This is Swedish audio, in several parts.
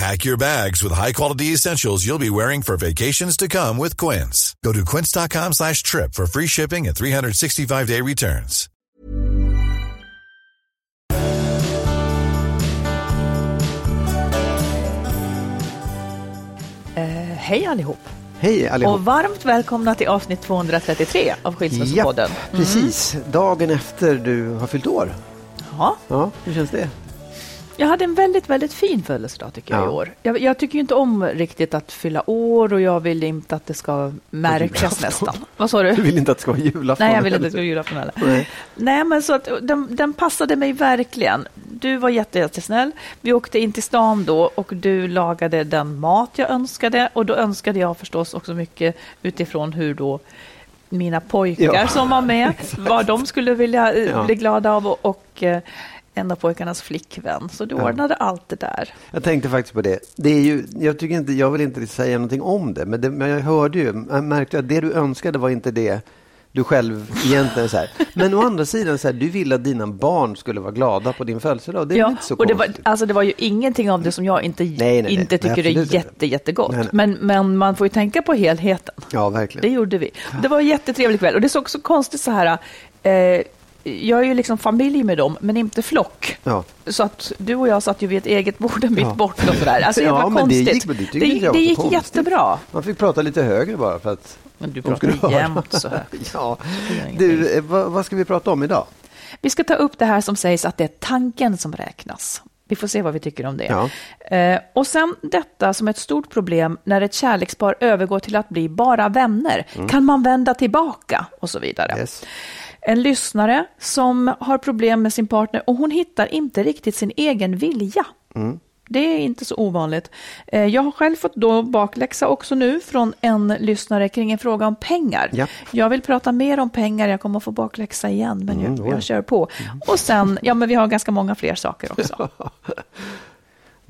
Pack your bags with high-quality essentials you'll be wearing for vacations to come with Quince. Go to quince.com slash trip for free shipping and 365-day returns. Eh, hej allihop! Hej allihop! Och varmt välkomna till avsnitt 233 av Skilsmässopodden. Ja, precis. Dagen efter du har fyllt år. Ja, Ja, hur känns det? Jag hade en väldigt, väldigt fin födelsedag tycker jag Ja. i år. Jag, jag tycker ju inte om riktigt att fylla år och jag vill inte att det ska märkas nästan. Vad sa du? Du vill inte att det ska vara julafton? Nej, jag vill inte att det ska vara julafton heller. Nej. Nej, men så att den, den passade mig verkligen. Du var jätte, jättesnäll. Vi åkte in till stan då och du lagade den mat jag önskade och då önskade jag förstås också mycket utifrån hur då mina pojkar Ja. som var med, vad de skulle vilja eh, Ja. bli glada av och, och eh, en av pojkarnas flickvän. Så du Ja. ordnade allt det där. Jag tänkte faktiskt på det. det är ju, jag, tycker inte, jag vill inte säga någonting om det, men, det, men jag hörde ju, jag märkte att det du önskade var inte det du själv egentligen så här. Men å andra sidan, så här, du ville att dina barn skulle vara glada på din födelsedag. Det är väl inte så och det var, konstigt. alltså det var ju ingenting av det som jag inte, Nej, nej, nej. inte tycker är jätte, jättegott. Men, men man får ju tänka på helheten. Ja, Det verkligen. gjorde vi. Det var en jättetrevlig kväll. Och det är så också konstigt så här. Eh, jag är ju liksom familj med dem, men inte flock. Ja. Så att du och jag satt ju vid ett eget bord en bit Ja. bort och sådär. Alltså det Ja, men det konstigt. gick- men det det, jag det gick konstigt. jättebra. Man fick prata lite högre bara för att Men du pratar jämt så här. Ja. Det. Du, eh, vad, vad ska vi prata om idag? Vi ska ta upp det här som sägs att det är tanken som räknas. Vi får se vad vi tycker om det. Ja. Eh, och sen detta som ett stort problem när ett kärlekspar övergår till att bli bara vänner. Kan man vända tillbaka? Och så vidare. Mm. Yes. En lyssnare som har problem med sin partner och hon hittar inte riktigt sin egen vilja. Mm. Det är inte så ovanligt. Eh, Jag har själv fått då bakläxa också nu från en lyssnare kring en fråga om pengar. Ja. Jag vill prata mer om pengar, jag kommer att få bakläxa igen, men Mm, jag, jag kör på. Och sen, ja men vi har ganska många fler saker också.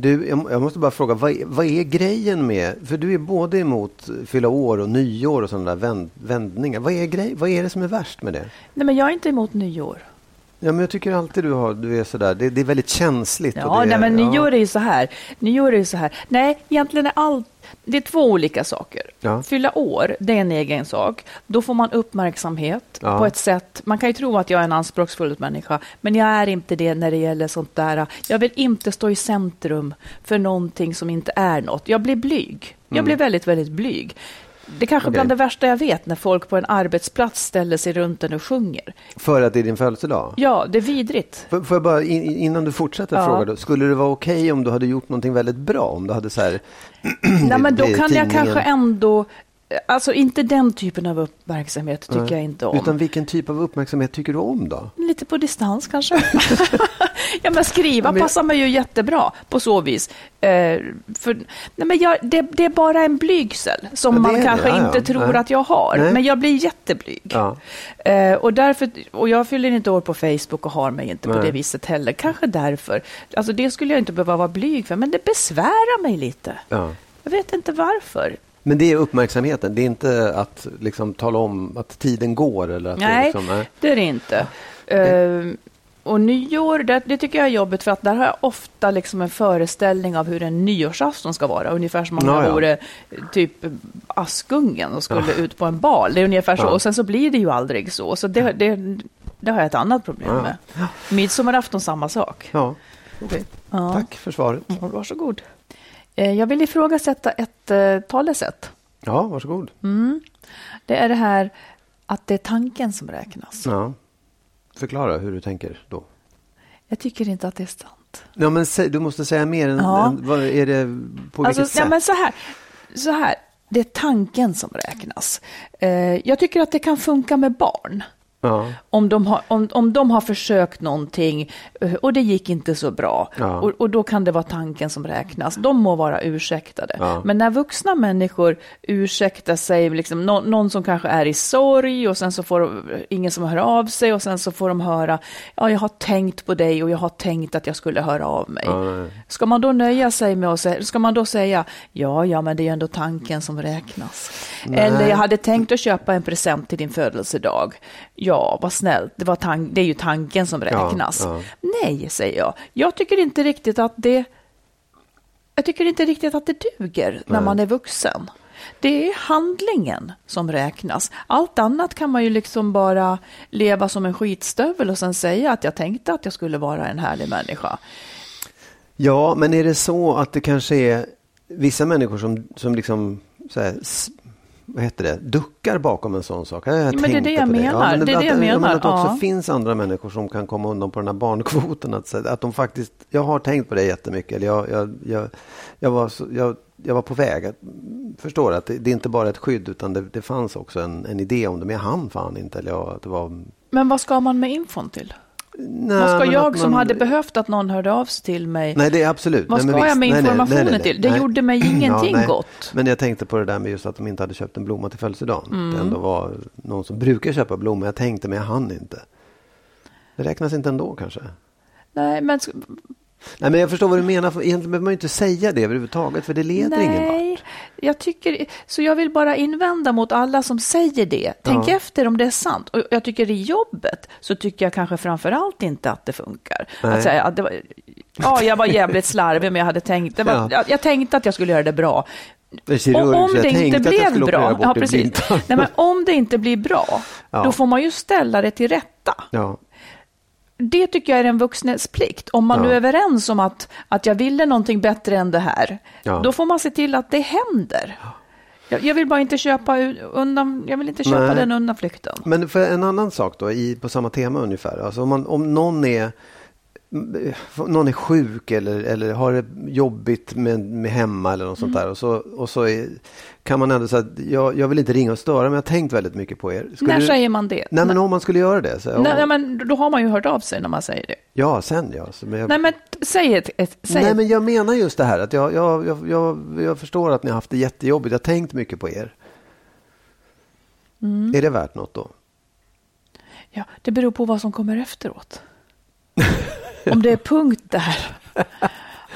Du, jag, måste bara fråga, vad, är- vad är grejen med, för du är både emot fylla år och nyår och sådana där vänd, vändningar. Vad är, grej, vad är det som är värst med det? Nej men jag är inte emot nyår. Ja, men jag tycker alltid du, har, du är sådär, det, det är väldigt känsligt. Ja, det nej, men ja. nyår är ju så här. Nyår är ju så här. Nej, egentligen är allt... Det är två olika saker. Ja. Fylla år, det är en egen sak. Då får man uppmärksamhet Ja. på ett sätt. Man kan ju tro att jag är en anspråksfull människa, men jag är inte det när det gäller sånt där. Jag vill inte stå i centrum för någonting som inte är något. Jag blir blyg. Jag blir väldigt, väldigt blyg. Det är kanske Mm. Okej. bland det värsta jag vet, när folk på en arbetsplats ställer sig runt en och sjunger. För att det är din födelsedag? Ja, det är vidrigt. Får, får jag bara, in, innan du fortsätter Ja. fråga, då, skulle det vara okej om du hade gjort någonting väldigt bra? Om du hade så här, Nej, men då kan jag kanske ändå... Alltså inte den typen av uppmärksamhet tycker Nej. jag inte om. Utan vilken typ av uppmärksamhet tycker du om då? Lite på distans kanske. ja, men skriva Ja, men- passar mig ju jättebra på så vis. Eh, för, nej, men jag, det, det är bara en blygsel som Ja, man kanske Ja, inte tror Nej. att jag har. Nej. Men jag blir jätteblyg. Eh, och, därför, och jag fyller inte år på Facebook och har mig inte på det viset heller. Kanske därför. Alltså det skulle jag inte behöva vara blyg för, men det besvärar mig lite. Ja. Jag vet inte varför. Men det är uppmärksamheten, det är inte att liksom tala om att tiden går? Eller att det är Nej, liksom, nej. det är det inte. Eh, och nyår, det, det, tycker jag är jobbigt för att där har jag ofta liksom en föreställning av hur en nyårsafton ska vara. Ungefär som om Ja, jag ja. vore typ Askungen och skulle ut på en bal. Det är ungefär så. Ja. Och sen så blir det ju aldrig så. Så det, det, det har jag ett annat problem med. Midsommarafton samma sak. Ja. Ja. Tack för svaret. Varsågod. Eh, Jag vill ifrågasätta ett eh, talesätt. Ja, varsågod. Mm. Det är det här att det är tanken som räknas. Ja. Förklara hur du tänker då. Jag tycker inte att det är sant. Ja, men du måste säga mer. Än, Ja. än, vad är det, på vilket Alltså, sätt? ja, men så här, så här, det är tanken som räknas. Eh, jag tycker att det kan funka med barn. Ja. Om de, har, om, om de har försökt någonting eh, och det gick inte så bra. Ja. Och, och då kan det vara tanken som räknas. De må vara ursäktade. Ja. Men när vuxna människor ursäktar sig, liksom, nå, någon som kanske är i sorg och sen så får de, ingen som hör av sig och sen så får de höra, ja jag har tänkt på dig och jag har tänkt att jag skulle höra av mig. Ska man då nöja sig med att säga, ska man då säga, ja, ja, men det är ju ändå tanken som räknas. Nej. Eller jag hade tänkt att köpa en present till din födelsedag. Ja, vad snällt, det, var tan- det är ju tanken som räknas. ja. Nej, säger jag. Jag tycker inte riktigt att det, jag tycker inte riktigt att det duger när Nej. man är vuxen. Det är handlingen som räknas. Allt annat kan man ju liksom bara leva som en skitstövel och sen säga att jag tänkte att jag skulle vara en härlig människa. Ja, men är det så att det kanske är vissa människor som, som liksom så här, vad heter det, duckar bakom en sån sak? Jag men det är det jag menar. men Det är att, det jag ja, men menar, att det också ja. finns andra människor som kan komma undan på den här barnkvoten. Att, att de faktiskt, jag har tänkt på det jättemycket. Eller jag, jag, jag, jag, var, så, jag, jag var på väg att förstå att det, det är inte bara ett skydd utan det, det fanns också en, en idé om det. Men jag hann fan inte. Eller jag, det var, Men vad ska man med infon till? Nej, Vad ska jag som man- hade behövt att någon hörde av sig till mig? Nej, det är absolut. Vad nej, ska jag visst. med Nej, nej, informationen nej, nej, till? Det nej. gjorde mig ingenting nej. gott. Men jag tänkte på det där med just att de inte hade köpt en blomma till födelsedagen. Mm. Det ändå var någon som brukar köpa blommor. Jag tänkte, men jag hann inte. Det räknas inte ändå kanske. Nej, men Nej, men jag förstår vad du menar. För egentligen behöver man ju inte säga det överhuvudtaget. För det leder ingen vart. nej, jag tycker, så jag vill bara invända mot alla som säger det. Tänk Ja. efter om det är sant. Och jag tycker i jobbet så tycker jag kanske framför allt inte att det funkar. Nej. Att säga att det var, ja, jag var jävligt slarvig, men jag hade tänkt, var, Ja. jag, jag tänkte att jag skulle göra det bra. Kirurg, Och om det inte blev bra, ja, precis. Nej, men om det inte blir bra, Ja. då får man ju ställa det till rätta. Ja. Det tycker jag är en vuxnes plikt. Om man Ja. nu är överens om att, att jag ville någonting bättre än det här, Ja. då får man se till att det händer. Jag, jag vill bara inte köpa undan, jag vill inte köpa Nej. den undanflykten. Men för en annan sak då, i, på samma tema ungefär. Alltså om, man, om någon är någon är sjuk eller, eller har det jobbigt med, med hemma eller något sånt Mm. där. Och så, och så är, kan man ändå säga att jag, jag vill inte ringa och störa men jag har tänkt väldigt mycket på er. Skulle När säger man det? Nej men om man skulle göra det. Så, Nej, nej, men då har man ju hört av sig när man säger det. Ja, sen ja. Så, men jag, Nej, men säg ett... ett säg nej ett- men jag menar just det här att jag, jag, jag, jag, jag förstår att ni har haft det jättejobbigt. Jag har tänkt mycket på er. Mm. Är det värt något då? Ja, det beror på vad som kommer efteråt. Om det är punkt där.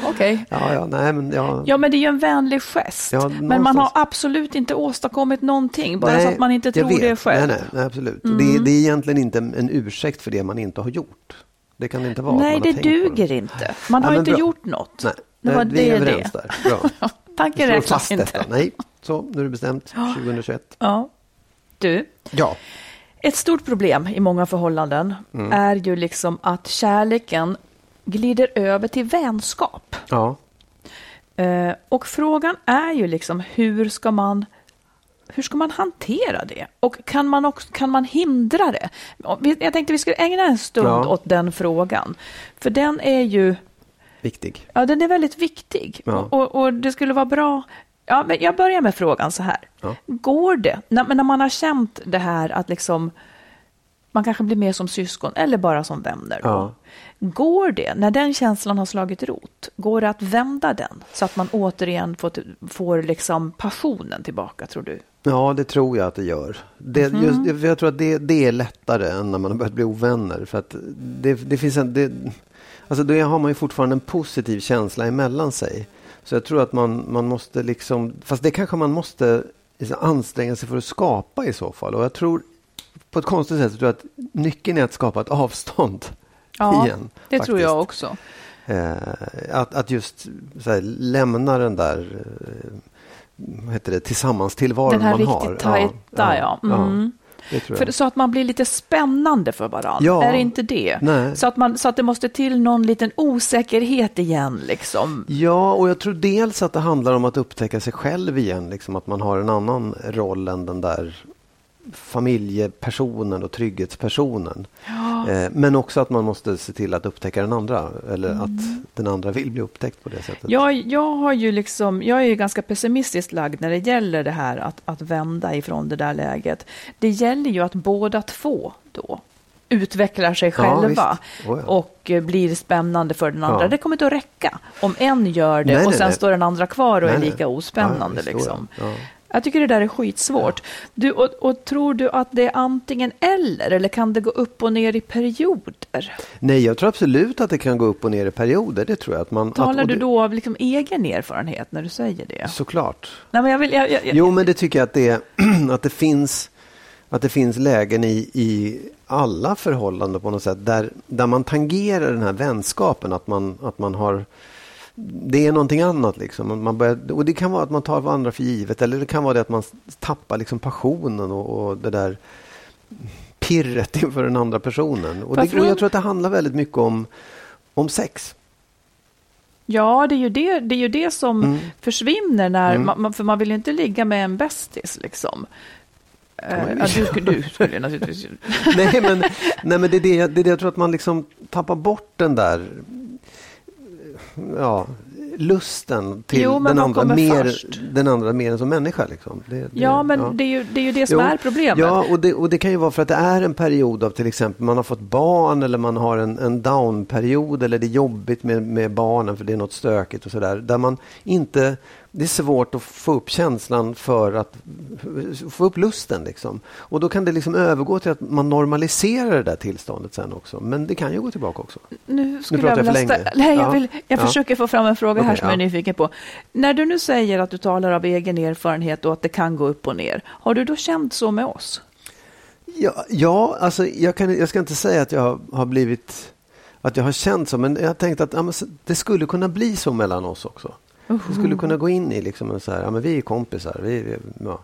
Okej. Ja, ja, nej men ja. Ja, men det är ju en vänlig gest. Ja, men man har absolut inte åstadkommit någonting, bara så Nej, att man inte tror vet. det själv. Mm. Nej, nej, nej absolut. Det, det är egentligen inte en, ursäkt för det man inte har gjort. Det kan det inte vara. Nej, det duger inte. Man Ja, har inte bra. gjort något. Nej, det nej, var vi är det, överens det. där. Bra. Tanken räknas inte. detta. Nej, så nu är det bestämt. 2021. Ja. Du, Ja. Ett stort problem i många förhållanden Mm. är ju liksom att kärleken glider över till vänskap. Ja. Eh, och frågan är ju liksom hur ska man hur ska man hantera det? Och kan man, också, kan man hindra det? Jag tänkte vi skulle ägna en stund Ja. åt den frågan. För den är ju Viktig. Ja, den är väldigt viktig. Ja. Och, och det skulle vara bra... Ja, men jag börjar med frågan så här. Ja. Går det, när, när man har känt det här att liksom man kanske blir mer som syskon eller bara som vänner. Ja. Går det, när den känslan har slagit rot, går det att vända den så att man återigen får, får liksom passionen tillbaka, tror du? Ja, det tror jag att det gör. Det, Mhm. just, för jag tror att det, det är lättare än när man har börjat bli ovänner. För att det, det finns en... Det, alltså då har man ju fortfarande en positiv känsla emellan sig. Så jag tror att man, man måste liksom... Fast det kanske man måste liksom anstränga sig för att skapa i så fall. Och jag tror på ett konstigt sätt så tror jag att nyckeln är att skapa ett avstånd Ja, igen. det faktiskt. tror jag också. Eh, att, att just här, lämna den där eh, vad heter det, tillsammans tillvaron Den här man riktigt har. tajta, ja. Mm. det tror För, så att man blir lite spännande för varandra. Ja. Är det inte det? Nej. Så att, man, så att det måste till någon liten osäkerhet igen. Liksom. Ja, och jag tror dels att det handlar om att upptäcka sig själv igen. Liksom att man har en annan roll än den där familjepersonen och trygghetspersonen. Eh, men också att man måste se till att upptäcka den andra. Eller Mm. att den andra vill bli upptäckt på det sättet. Jag, jag, har ju liksom, jag är ju ganska pessimistiskt lagd när det gäller det här att, att vända ifrån det där läget. Det gäller ju att båda två då utvecklar sig Ja, själva visst. Oh, ja. och eh, blir spännande för den andra. Ja. Det kommer inte att räcka om en gör det Nej, och sen nej. står den andra kvar och Nej, är lika ospännande. Ja, visst, liksom. Ja. Ja. Jag tycker det där är skitsvårt. Du, och, och tror du att det är antingen eller, eller kan det gå upp och ner i perioder? Nej, jag tror absolut att det kan gå upp och ner i perioder. Det tror jag. Att man, Talar att, du då av liksom egen erfarenhet när du säger det? Såklart. Nej, men jag vill, jag, jag, Jo, men det tycker jag att det, att det finns att det finns lägen i, i alla förhållanden på något sätt där, där man tangerar den här vänskapen. Att man, att man har det är någonting annat. Liksom. Man börjar, och det kan vara att man tar varandra för givet eller det kan vara det att man tappar liksom passionen och, och det där pirret inför den andra personen. Och, det, och jag tror att det handlar väldigt mycket om, om sex. Ja, det är ju det, det, är ju det som Mm. försvinner när Mm. man, för man vill ju inte ligga med en bästis liksom. Eh, ja, du, skulle- du skulle naturligtvis... nej, men, nej, men det är det, det är det jag tror att man liksom tappar bort den där ja, lusten till Jo, den, andra mer, först? den andra mer än som människa. Liksom. Det, det, Ja, men Det, är ju, det är ju det som Jo, är problemet. Ja, och det, och det kan ju vara för att det är en period av till exempel man har fått barn eller man har en, en down-period eller det är jobbigt med, med barnen för det är något stökigt och sådär. Där man inte, det är svårt att få upp känslan för att få upp lusten liksom. Och då kan det liksom övergå till att man normaliserar det där tillståndet sen också. Men det kan ju gå tillbaka också. Nu skulle pratar jag jag för länge. Nej, jag, Ja. vill, jag Ja. försöker få fram en fråga här Okej, som jag är ja. nyfiken på. När du nu säger att du talar av egen erfarenhet och att det kan gå upp och ner, har du då känt så med oss? Ja, ja alltså jag, kan, jag ska inte säga att jag har, blivit att jag har känt så, men jag har tänkt att ja, det skulle kunna bli så mellan oss också. Det skulle kunna gå in i liksom en så här, ja men vi är kompisar. Vi, vi, ja.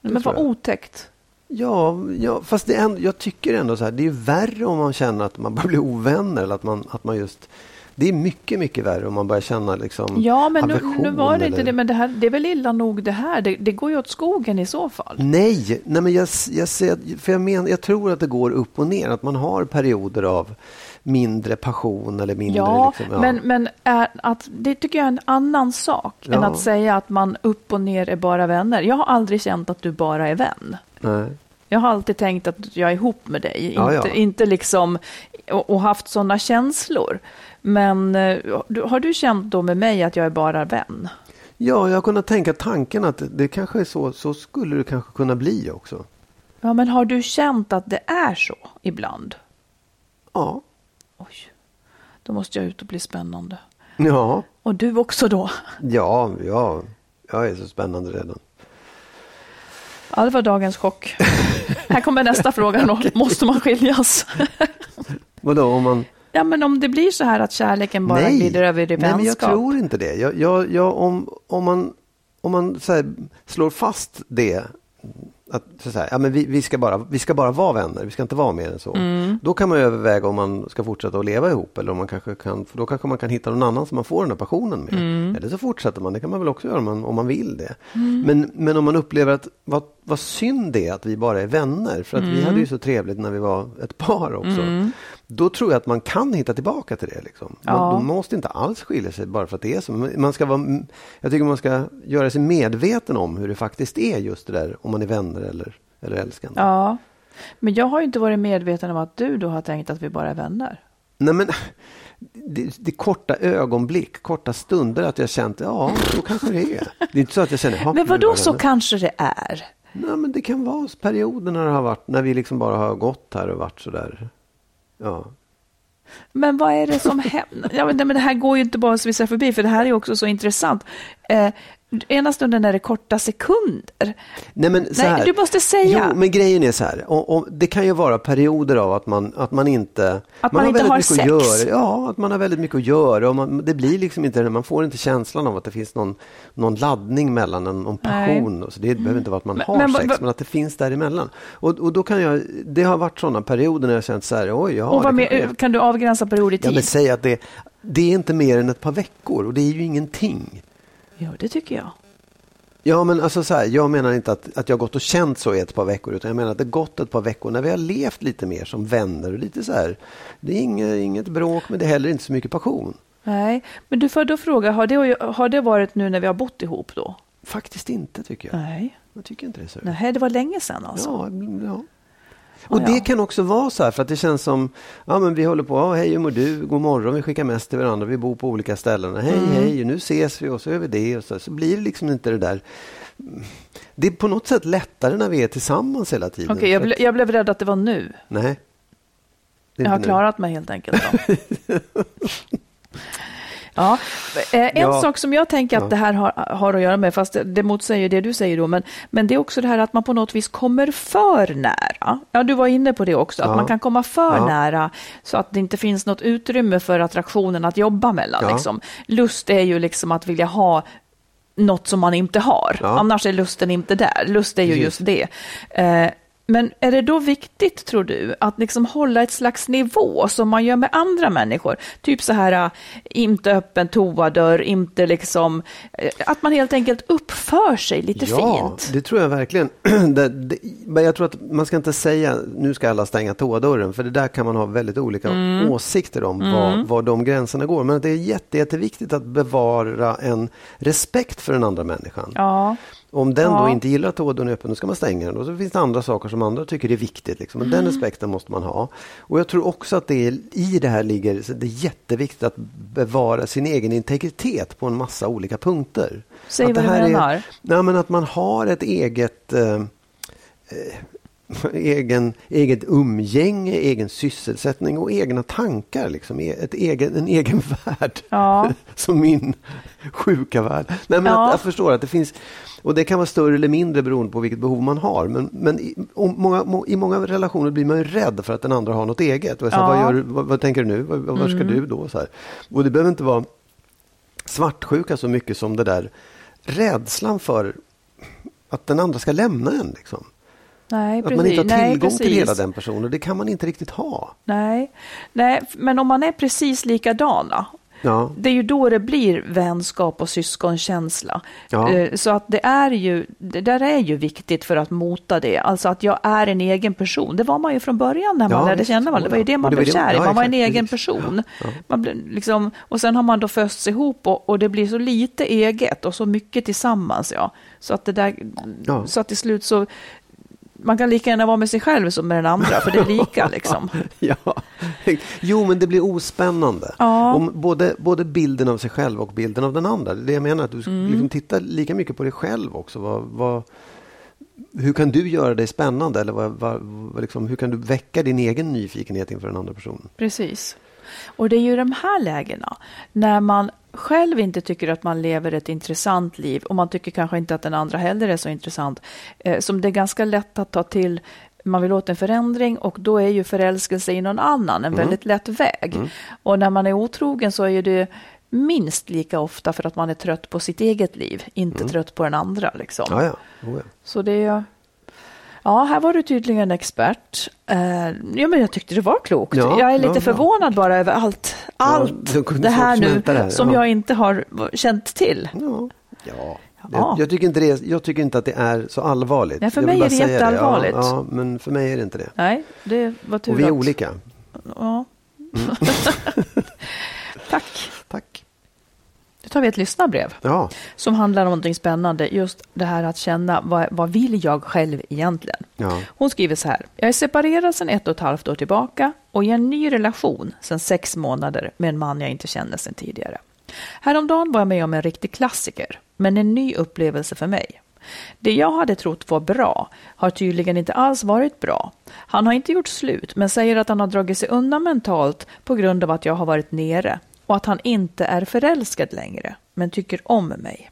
Det Men vad otäckt. Ja, ja, fast det ändå, jag tycker ändå så här, det är värre om man känner att man börjar bli ovänner. Eller att man, att man just, det är mycket, mycket värre om man börjar känna liksom Ja, men nu, nu var det inte eller- det. Men det, här, det är väl illa nog det här. Det, det går ju åt skogen i så fall. Nej, nej men jag, jag, ser, för jag, men, jag tror att det går upp och ner. Att man har perioder av mindre passion eller mindre... Ja, liksom, men, men är, att, det tycker jag är en annan sak än Ja. att säga att man upp och ner är bara vänner. Jag har aldrig känt att du bara är vän. Nej. Jag har alltid tänkt att jag är ihop med dig, Ja, inte, ja. inte liksom, och, och haft sådana känslor. Men eh, har du känt då med mig att jag är bara vän? Ja, jag har kunnat tänka tanken att det, det kanske är så, så skulle det kanske kunna bli också. Ja, men har du känt att det är så ibland? Ja. Oj, då måste jag ut och bli spännande. Ja, Och du också då? ja, ja. Jag är så spännande redan. Ja, det var dagens chock. Här kommer nästa fråga då. Måste man skiljas? Vadå, om man... Ja, men om det blir så här att kärleken bara glider över i Nej, men jag vänskap. tror inte det. Jag, jag, jag, om, om man, om man här, slår fast det, att så här, ja, men vi, vi, ska bara, vi ska bara vara vänner, vi ska inte vara mer än så. Mm. Då kan man överväga om man ska fortsätta att leva ihop eller om man kanske kan, då kanske man kan hitta någon annan som man får den här passionen med. Mm. Eller så fortsätter man, det kan man väl också göra om man, om man vill det. Men, men om man upplever att vad, vad synd det är att vi bara är vänner, för att vi hade ju så trevligt när vi var ett par också. Då tror jag att man kan hitta tillbaka till det. Liksom. Man, Ja. man måste inte alls skilja sig bara för att det är så. Man ska vara, jag tycker man ska göra sig medveten om hur det faktiskt är just det där, om man är vänner eller, eller älskande. Ja, men jag har ju inte varit medveten om att du då har tänkt att vi bara är vänner. Nej, men, det, det korta ögonblick, korta stunder att jag känt, ja, så kanske det är. Det är inte så att jag känner, "Ja, Men nu vad då var det så vänner." kanske det är? Nej, men det kan vara perioder när det har varit, när vi liksom bara har gått här och varit sådär. Ja. Men vad är det som händer? Ja, men det men det här går ju inte bara att svissa förbi, för det här är också så intressant. Eh, Ena stunden är det korta sekunder. Nej, men så Nej, här. du måste säga. Jo, men grejen är så här. Och, och det kan ju vara perioder av att man, att man inte... Att man har inte har mycket sex. Att göra. Ja, att man har väldigt mycket att göra. Och man, det blir liksom inte, man får inte känslan av att det finns någon, någon laddning mellan en, någon passion. Och Så det behöver inte vara att man Men- har men sex, men att det finns däremellan. Och, och då kan jag, det har varit sådana perioder när jag har känt så här, oj, ja, och vad kanske är- kan du avgränsa period i Ja, tid? men säg att det, det är inte mer än ett par veckor och det är ju ingenting. Ja, det tycker jag. Ja, men alltså så här, jag menar inte att, att jag gått och känt så i ett par veckor, utan jag menar att det gått ett par veckor när vi har levt lite mer som vänner och lite så här. Det är inget, inget bråk, men det är heller inte så mycket passion. Nej, men du får då fråga, har det, har det varit nu när vi har bott ihop då? Faktiskt inte, tycker jag. Nej, Jag tycker inte det så. Nej det var länge sedan alltså. Ja, ja. Och det kan också vara så här, för att det känns som, ja men vi håller på, ja, hej hur mår du, god morgon, vi skickar mest till varandra, vi bor på olika ställen, hej Mm. hej, nu ses vi och så gör vi det och så, så blir det liksom inte det där. Det är på något sätt lättare när vi är tillsammans hela tiden. Okej, jag, ble, att- jag blev rädd att det var nu. Nej. Jag har nu. klarat mig helt enkelt. Ja, eh, en Ja. sak som jag tänker att Ja. det här har, har att göra med, fast det, motsäger det du säger då, men, men det är också det här att man på något vis kommer för nära. Ja, du var inne på det också, att man kan komma för nära så att det inte finns något utrymme för attraktionen att jobba mellan. Liksom. Lust är ju liksom att vilja ha något som man inte har. Annars är lusten inte där. Lust är ju Precis. just det. Eh, men är det då viktigt, tror du, att liksom hålla ett slags nivå som man gör med andra människor? Typ så här, äh, inte öppen toadörr, inte liksom... eh, Att man helt enkelt uppför sig lite ja, fint. det tror jag verkligen. det, det, men jag tror att man ska inte säga nu ska alla stänga toadörren för det där kan man ha väldigt olika Mm. åsikter om var, var de gränserna går. Men det är jätte, jätteviktigt att bevara en respekt för den andra människan. Ja, Om den Ja. då inte gillar att toadörren är öppen, då ska man stänga den. Och så finns det andra saker som andra tycker är viktigt. Liksom. Men den Mm. respekten måste man ha. Och jag tror också att det är, i det här ligger, så det är jätteviktigt att bevara sin egen integritet på en massa olika punkter. Säg att vad det du här menar. Är, nej, men att man har ett eget eh, eh, egen, eget umgänge, egen sysselsättning och egna tankar. Liksom. E- Ett egen, en egen värld. Ja. Som min sjuka värld. Nej, men Ja. att, jag förstår att det finns, och det kan vara större eller mindre beroende på vilket behov man har. Men, men i, många, må, i många relationer blir man ju rädd för att den andra har något eget. Och säger, Ja. Mm. vad, gör, vad, vad tänker du nu? Vad, vad ska du då? Så här. Och det behöver inte vara svartsjuka så mycket som det där rädslan för att den andra ska lämna en. Liksom. Nej, Att precis. man inte har Nej, tillgång till precis. hela den personen. Det kan man inte riktigt ha. Nej. Nej, men om man är precis likadana, Ja. det är ju då det blir vänskap och syskonkänsla. Ja. Eh, Så att det är ju, det där är ju viktigt för att mota det. Alltså att jag är en egen person. Det var man ju från början när man Ja, lärde visst. känna varandra. Det var ju det man det blev det- kär i. Man var en egen precis. person. Man blev liksom, och sen har man då fösts ihop och, och det blir så lite eget och så mycket tillsammans. Ja. Så att det där, så att till slut så man kan lika gärna vara med sig själv som med den andra, för det är lika liksom. Ja. Jo, men det blir ospännande. Ja. Om både, både bilden av sig själv och bilden av den andra. Det jag menar, att du Mm. liksom tittar lika mycket på dig själv också. Vad, vad, hur kan du göra dig spännande? Eller vad, vad, liksom, hur kan du väcka din egen nyfikenhet inför den andra personen? Precis. Och det är ju de här lägena, när man själv inte tycker att man lever ett intressant liv och man tycker kanske inte att den andra heller är så intressant, eh, som det är ganska lätt att ta till man vill åt en förändring och då är ju förälskelse i någon annan en väldigt lätt väg. Och när man är otrogen så är ju det minst lika ofta för att man är trött på sitt eget liv, inte trött på den andra. Liksom. Ja, ja. Oh, ja. Så det är... Ja, här var du tydligen expert. Eh, ja, men jag tyckte det var klokt. Ja, jag är lite ja, förvånad bara över allt, allt det här nu det som ja. jag inte har känt till. Ja. ja. Ja. Jag, jag, tycker inte det, jag tycker inte att det är så allvarligt. Nej, för mig är det jätteallvarligt. Ja, ja, men för mig är det inte det. Nej, det var tur Och vi är att- olika. Ja. Mm. Tack. Tack. Nu tar vi ett lyssnarbrev Ja, som handlar om någonting spännande. Just det här att känna vad, vad vill jag själv egentligen? ja. Hon skriver så här. Jag är separerad sedan ett och ett halvt år tillbaka och i en ny relation sedan sex månader med en man jag inte känner sedan tidigare. Häromdagen var jag med om en riktig klassiker, men en ny upplevelse för mig. Det jag hade trott var bra har tydligen inte alls varit bra. Han har inte gjort slut, men säger att han har dragit sig undan mentalt på grund av att jag har varit nere och att han inte är förälskad längre, men tycker om mig.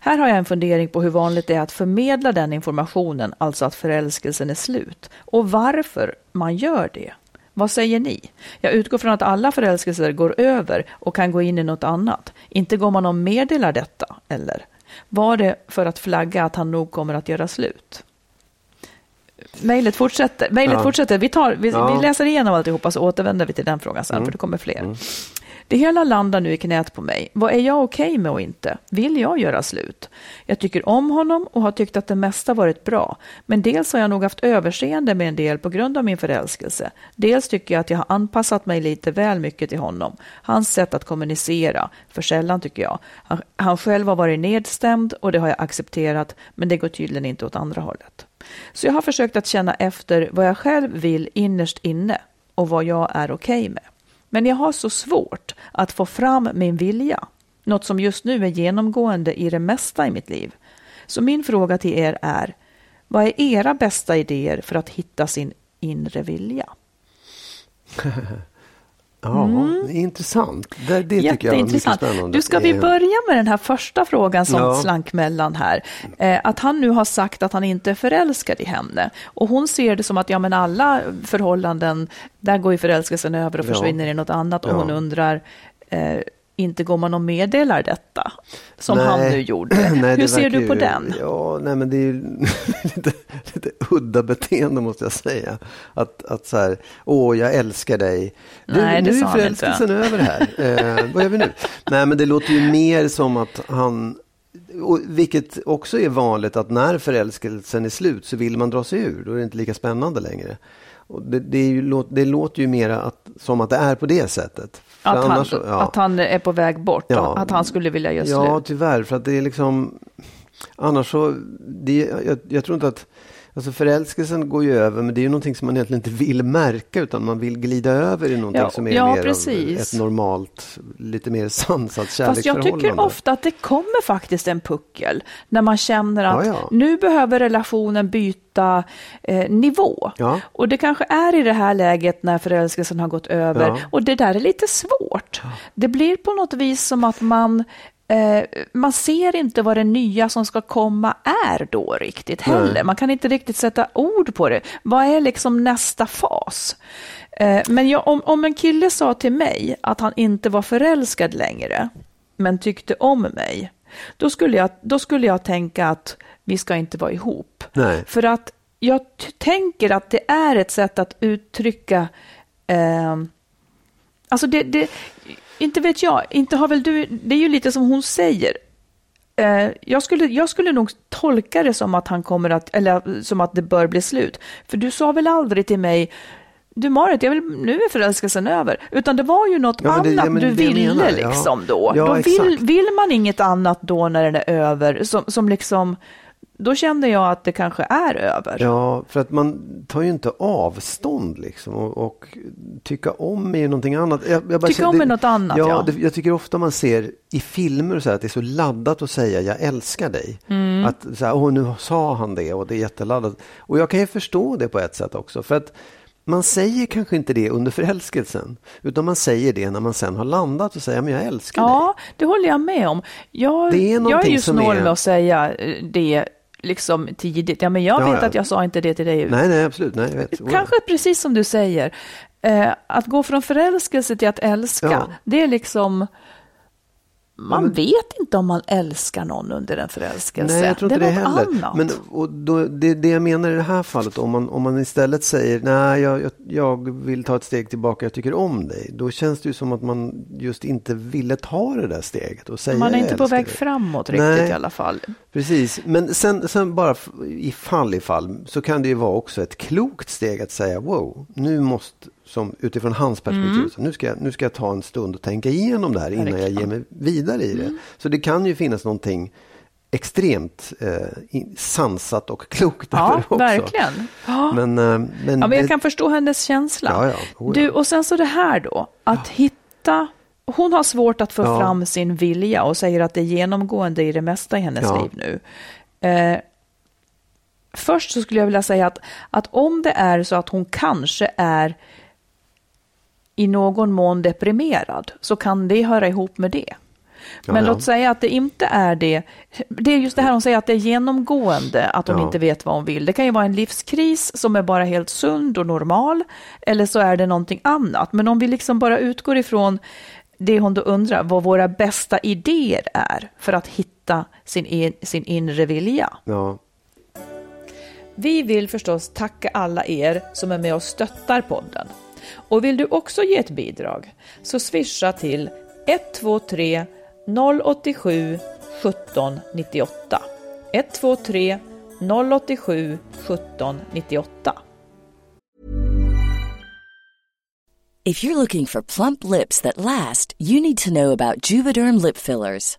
Här har jag en fundering på hur vanligt det är att förmedla den informationen, alltså att förälskelsen är slut, och varför man gör det. Vad säger ni? Jag utgår från att alla förälskelser går över och kan gå in i något annat. Inte går man och meddelar detta, eller? Var det för att flagga att han nog kommer att göra slut? Mejlet fortsätter. Mejlet Ja. fortsätter. Vi, tar, vi, Ja. vi läser igenom alltihopa så återvänder vi till den frågan sen, för det kommer fler. Mm. Det hela landar nu i knät på mig. Vad är jag okej med och inte? Vill jag göra slut? Jag tycker om honom och har tyckt att det mesta varit bra. Men dels har jag nog haft överseende med en del på grund av min förälskelse. Dels tycker jag att jag har anpassat mig lite väl mycket till honom. Hans sätt att kommunicera, för sällan tycker jag. Han, han själv har varit nedstämd och det har jag accepterat, men det går tydligen inte åt andra hållet. Så jag har försökt att känna efter vad jag själv vill innerst inne och vad jag är okej med. Men jag har så svårt att få fram min vilja, något som just nu är genomgående i det mesta i mitt liv. Så min fråga till er är, vad är era bästa idéer för att hitta sin inre vilja? Ja, intressant. Det, det tycker jag var mycket Mm. Spännande. Du, ska vi börja med den här första frågan som Ja. slank mellan här? Eh, att han nu har sagt att han inte är förälskad i henne. Och hon ser det som att ja, men alla förhållanden, där går ju förälskelsen över och Ja. försvinner i något annat. Och Ja. hon undrar, eh, inte går man och meddelar detta? Som nej. han nu gjorde. Nej, Hur ser du på ju- den? Ja, nej men det är ju lite, lite udda beteende måste jag säga. Att, att så här, åh jag älskar dig. Du, Nej, det nu är förälskelsen över här. Eh, vad gör vi nu? Nej men det låter ju mer som att han och vilket också är vanligt att när förälskelsen är slut så vill man dra sig ur. Då är det inte lika spännande längre. Det, det, ju, det låter ju mera att, som att det är på det sättet. Att han, annars ja. att han är på väg bort, Ja. att han skulle vilja göra Ja, slut. tyvärr. För att det är liksom... Annars så... Det, jag, jag tror inte att... Alltså förälskelsen går ju över, men det är ju någonting som man egentligen inte vill märka, utan man vill glida över i någonting Ja, som är ja, mer precis. av ett normalt, lite mer sansat Fast jag kärleksförhållande. tycker ofta att det kommer faktiskt en puckel när man känner att Ja, ja. nu behöver relationen byta eh, nivå. Ja. Och det kanske är i det här läget när förälskelsen har gått över. Ja. Och det där är lite svårt. Det blir på något vis som att man Eh, man ser inte vad det nya som ska komma är då riktigt heller. Nej. Man kan inte riktigt sätta ord på det. Vad är liksom nästa fas? Eh, men jag, om, om en kille sa till mig att han inte var förälskad längre, men tyckte om mig, då skulle jag, då skulle jag tänka att vi ska inte vara ihop. Nej. För att jag tänker att det är ett sätt att uttrycka eh, Alltså det, det, inte vet jag, inte har väl du, det är ju lite som hon säger. Eh, jag, skulle, jag skulle nog tolka det som att han kommer att, eller som att det bör bli slut. För du sa väl aldrig till mig, du Marit, jag vill, nu är förälskelsen över. Utan det var ju något Ja, det- annat ja, du ville menar, liksom då. Ja, då vill, exakt. vill man inget annat då när den är över, som, som liksom, då kände jag att det kanske är över. Ja, för att man tar ju inte avstånd liksom och, och tycka om är ju någonting annat. Jag, jag Tycka känner- om är något annat, Ja, ja. Det, jag tycker ofta man ser i filmer så här, att det är så laddat att säga jag älskar dig. Mm. Att så här, åh nu sa han det och det är jätteladdat. Och jag kan ju förstå det på ett sätt också. För att man säger kanske inte det under förälskelsen. Utan man säger det när man sen har landat och säger men jag älskar dig. Ja, det håller jag med om. Jag, Det är jag är ju snål är- med att säga eh, det liksom tidigt. Ja, men jag Ja, vet ja. att jag sa inte det till dig. Nej, nej, absolut. Nej, jag vet. Kanske precis som du säger. Eh, att gå från förälskelse till att älska, det är liksom... Man men- vet inte om man älskar någon under en förälskelse. Nej, jag tror inte det, något heller. annat. Men och då, det, det jag menar i det här fallet, om man, om man istället säger nej, jag, jag, jag vill ta ett steg tillbaka, jag tycker om dig. Då känns det ju som att man just inte ville ta det där steget och säga man är inte på väg dig. framåt riktigt Nej. i alla fall. Precis, men sen, sen bara i fall i fall så kan det ju vara också ett klokt steg att säga wow, nu måste, som utifrån hans perspektiv, Mm. så nu, ska jag, nu ska jag ta en stund och tänka igenom det här innan jag Verkligen. ger mig vidare i det. Mm. Så det kan ju finnas någonting extremt eh, sansat och klokt Ja, över också. verkligen. Ja. Men, eh, men, Ja, men jag kan förstå hennes känsla. Ja, ja. Oh. Du, och sen så det här då, att hitta... Hon har svårt att få fram sin vilja och säger att det är genomgående i det mesta i hennes liv nu. Eh, först så skulle jag vilja säga att, att om det är så att hon kanske är i någon mån deprimerad så kan det höra ihop med det. Men Ja, ja. låt säga att det inte är det. Det är just det här hon säger att det är genomgående, att hon Ja. inte vet vad hon vill. Det kan ju vara en livskris som är bara helt sund och normal, eller så är det någonting annat. Men om vi liksom bara utgår ifrån det hon då undrar, vad våra bästa idéer är för att hitta sin, in, sin inre vilja. Ja. Vi vill förstås tacka alla er som är med och stöttar podden. Och vill du också ge ett bidrag så swisha till 123 087 17 98. 123 087 17 98. If you're looking for plump lips that last, you need to know about Juvederm lip fillers.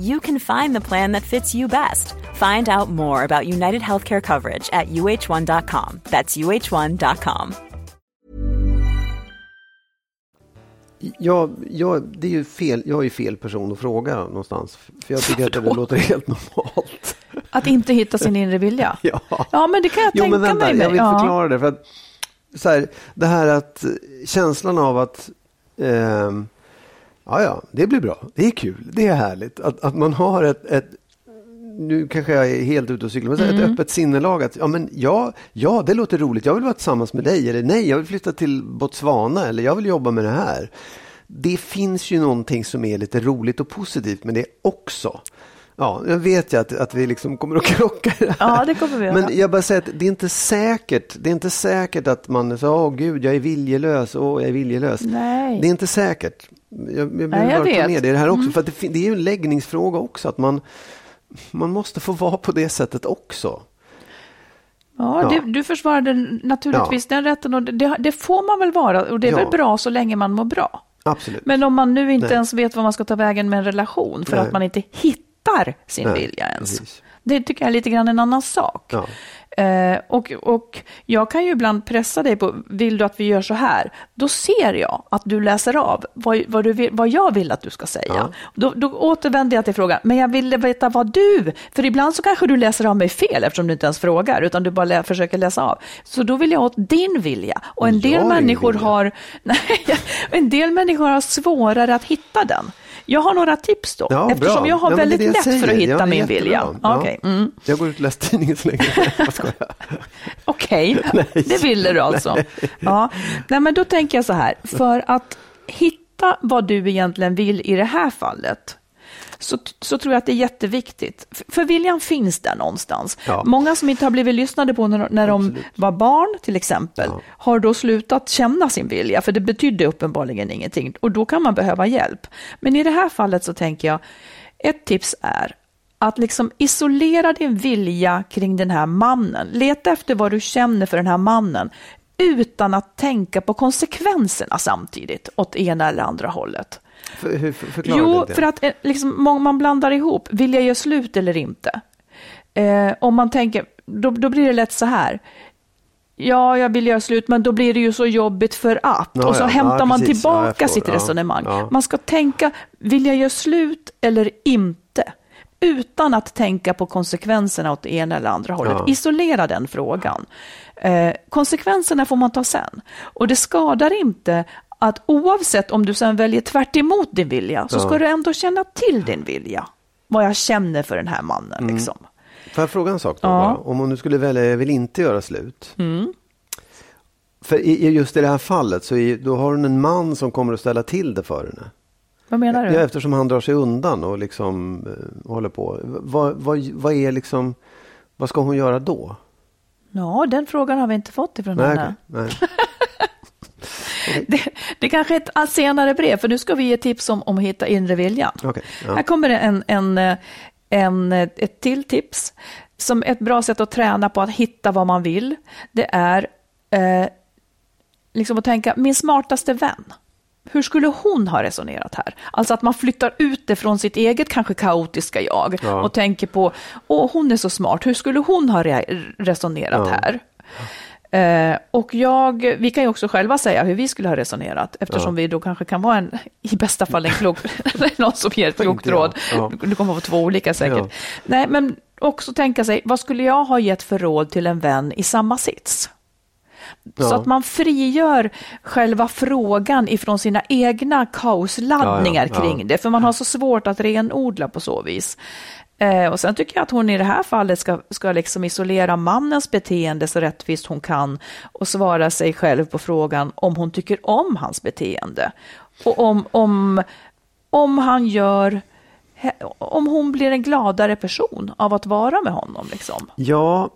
you can find the plan that fits you best. Find out more about United Healthcare coverage at uh1.com. That's uh1.com. Jag, jag, det är ju fel, jag är ju fel person att fråga någonstans. För jag tycker att det låter helt normalt. Att inte hitta sin inre vilja. Ja. Ja, men det kan jag Jo, tänka men vänta, mig. jag vill ja. förklara det. För att, så här, det här att eh, känslan av att ehm, ja, ja, det blir bra. Det är kul. Det är härligt. Att, att man har ett, ett nu kanske jag är helt ute och cyklar, men Mm. ett öppet sinnelag. Att, ja, men ja, ja, det låter roligt. Jag vill vara tillsammans med dig. Eller nej, jag vill flytta till Botswana. Eller jag vill jobba med det här. Det finns ju någonting som är lite roligt och positivt med det också. Ja, jag vet ju att, att vi liksom kommer att krocka det här. Ja, det kommer vi. Men jag bara säger att det är inte säkert. Det är inte säkert att man säger, åh gud, jag är viljelös, åh, jag är viljelös. Nej. Det är inte säkert. Jag, jag vill jag bara ta med det i det här också. Mm. För det, det är ju en läggningsfråga också. Att man, man måste få vara på det sättet också. Ja, Ja. Det, du försvarade naturligtvis den rätten och det, det får man väl vara och det är Ja. väl bra så länge man mår bra. Absolut. Men om man nu inte Nej. ens vet vad man ska ta vägen med en relation för Nej. att man inte hittar sin Nej, vilja ens. precis. Det tycker jag är lite grann en annan sak. Ja. Eh, och, och jag kan ju ibland pressa dig på, vill du att vi gör så här? Då ser jag att du läser av vad, vad, du vill, vad jag vill att du ska säga. Ja. Då, då återvänder jag till frågan, men jag ville veta vad du, för ibland så kanske du läser av mig fel eftersom du inte ens frågar, utan du bara lä, försöker läsa av. Så då vill jag åt din vilja. Och en Jag del människor vilja. har, nej, en del människor har svårare att hitta den. Jag har några tips då, Ja, eftersom bra. jag har Ja, väldigt jag lätt för att säger. hitta Ja, min jättebra. vilja. Ja. Okej, mm. Jag går ut och läser tidningen så länge. Okej, det ville du alltså. Ja. Nej, men då tänker jag så här, för att hitta vad du egentligen vill i det här fallet, så, så tror jag att det är jätteviktigt. F- För viljan finns där någonstans. Ja. Många som inte har blivit lyssnade på när, när de var barn till exempel, Ja. har då slutat känna sin vilja, för det betydde uppenbarligen ingenting. Och då kan man behöva hjälp. Men i det här fallet så tänker jag, ett tips är att liksom isolera din vilja kring den här mannen. Leta efter vad du känner för den här mannen utan att tänka på konsekvenserna samtidigt åt ena eller andra hållet. För, hur, för, förklara Jo, det. för att eh, liksom, man blandar ihop, vill jag göra slut eller inte? Eh, om man tänker, då, då blir det lätt så här. Ja, jag vill göra slut, men då blir det ju så jobbigt för att. Ja, och så ja, hämtar ja, man tillbaka sitt resonemang. Man ska tänka, vill jag göra slut eller inte? Utan att tänka på konsekvenserna åt det ena eller andra hållet. Isolera den frågan. Eh, konsekvenserna får man ta sen. Och det skadar inte att oavsett om du sen väljer tvärt emot din vilja så Ja. ska du ändå känna till din vilja. Vad jag känner för den här mannen. Mm. Liksom. Får jag fråga en sak då? Ja. bara? Om hon nu skulle välja, jag vill inte göra slut. Mm. För i, just i det här fallet så är, då har hon en man som kommer att ställa till det för henne. Vad menar du? Ja, eftersom han drar sig undan och liksom eh, håller på. Vad, vad, vad är liksom, vad ska hon göra då? Ja, den frågan har vi inte fått ifrån Nej, henne. okej, nej. Det, det kanske är ett senare brev, för nu ska vi ge tips om, om att hitta inre viljan. Okej, ja. Här kommer en, en, en, ett till tips. Som ett bra sätt att träna på att hitta vad man vill. Det är eh, liksom att tänka, min smartaste vän. Hur skulle hon ha resonerat här? Alltså att man flyttar ut det från sitt eget kanske kaotiska jag Ja. och tänker på, åh hon är så smart, hur skulle hon ha re- resonerat Ja. här? Eh, och jag, vi kan ju också själva säga hur vi skulle ha resonerat eftersom vi då kanske kan vara en, i bästa fall en klok, någon som ger ett klokt råd. Ja. Du kommer få två olika säkert. Ja. Nej, men också tänka sig, vad skulle jag ha gett för råd till en vän i samma sits? Så Ja. att man frigör själva frågan ifrån sina egna kaosladdningar Ja, ja, ja. kring det, för man har så svårt att renodla på så vis. Eh, och sen tycker jag att hon i det här fallet ska, ska liksom isolera mannens beteende så rättvist hon kan och svara sig själv på frågan om hon tycker om hans beteende. Och om, om, om han gör om hon blir en gladare person av att vara med honom. Liksom. Ja,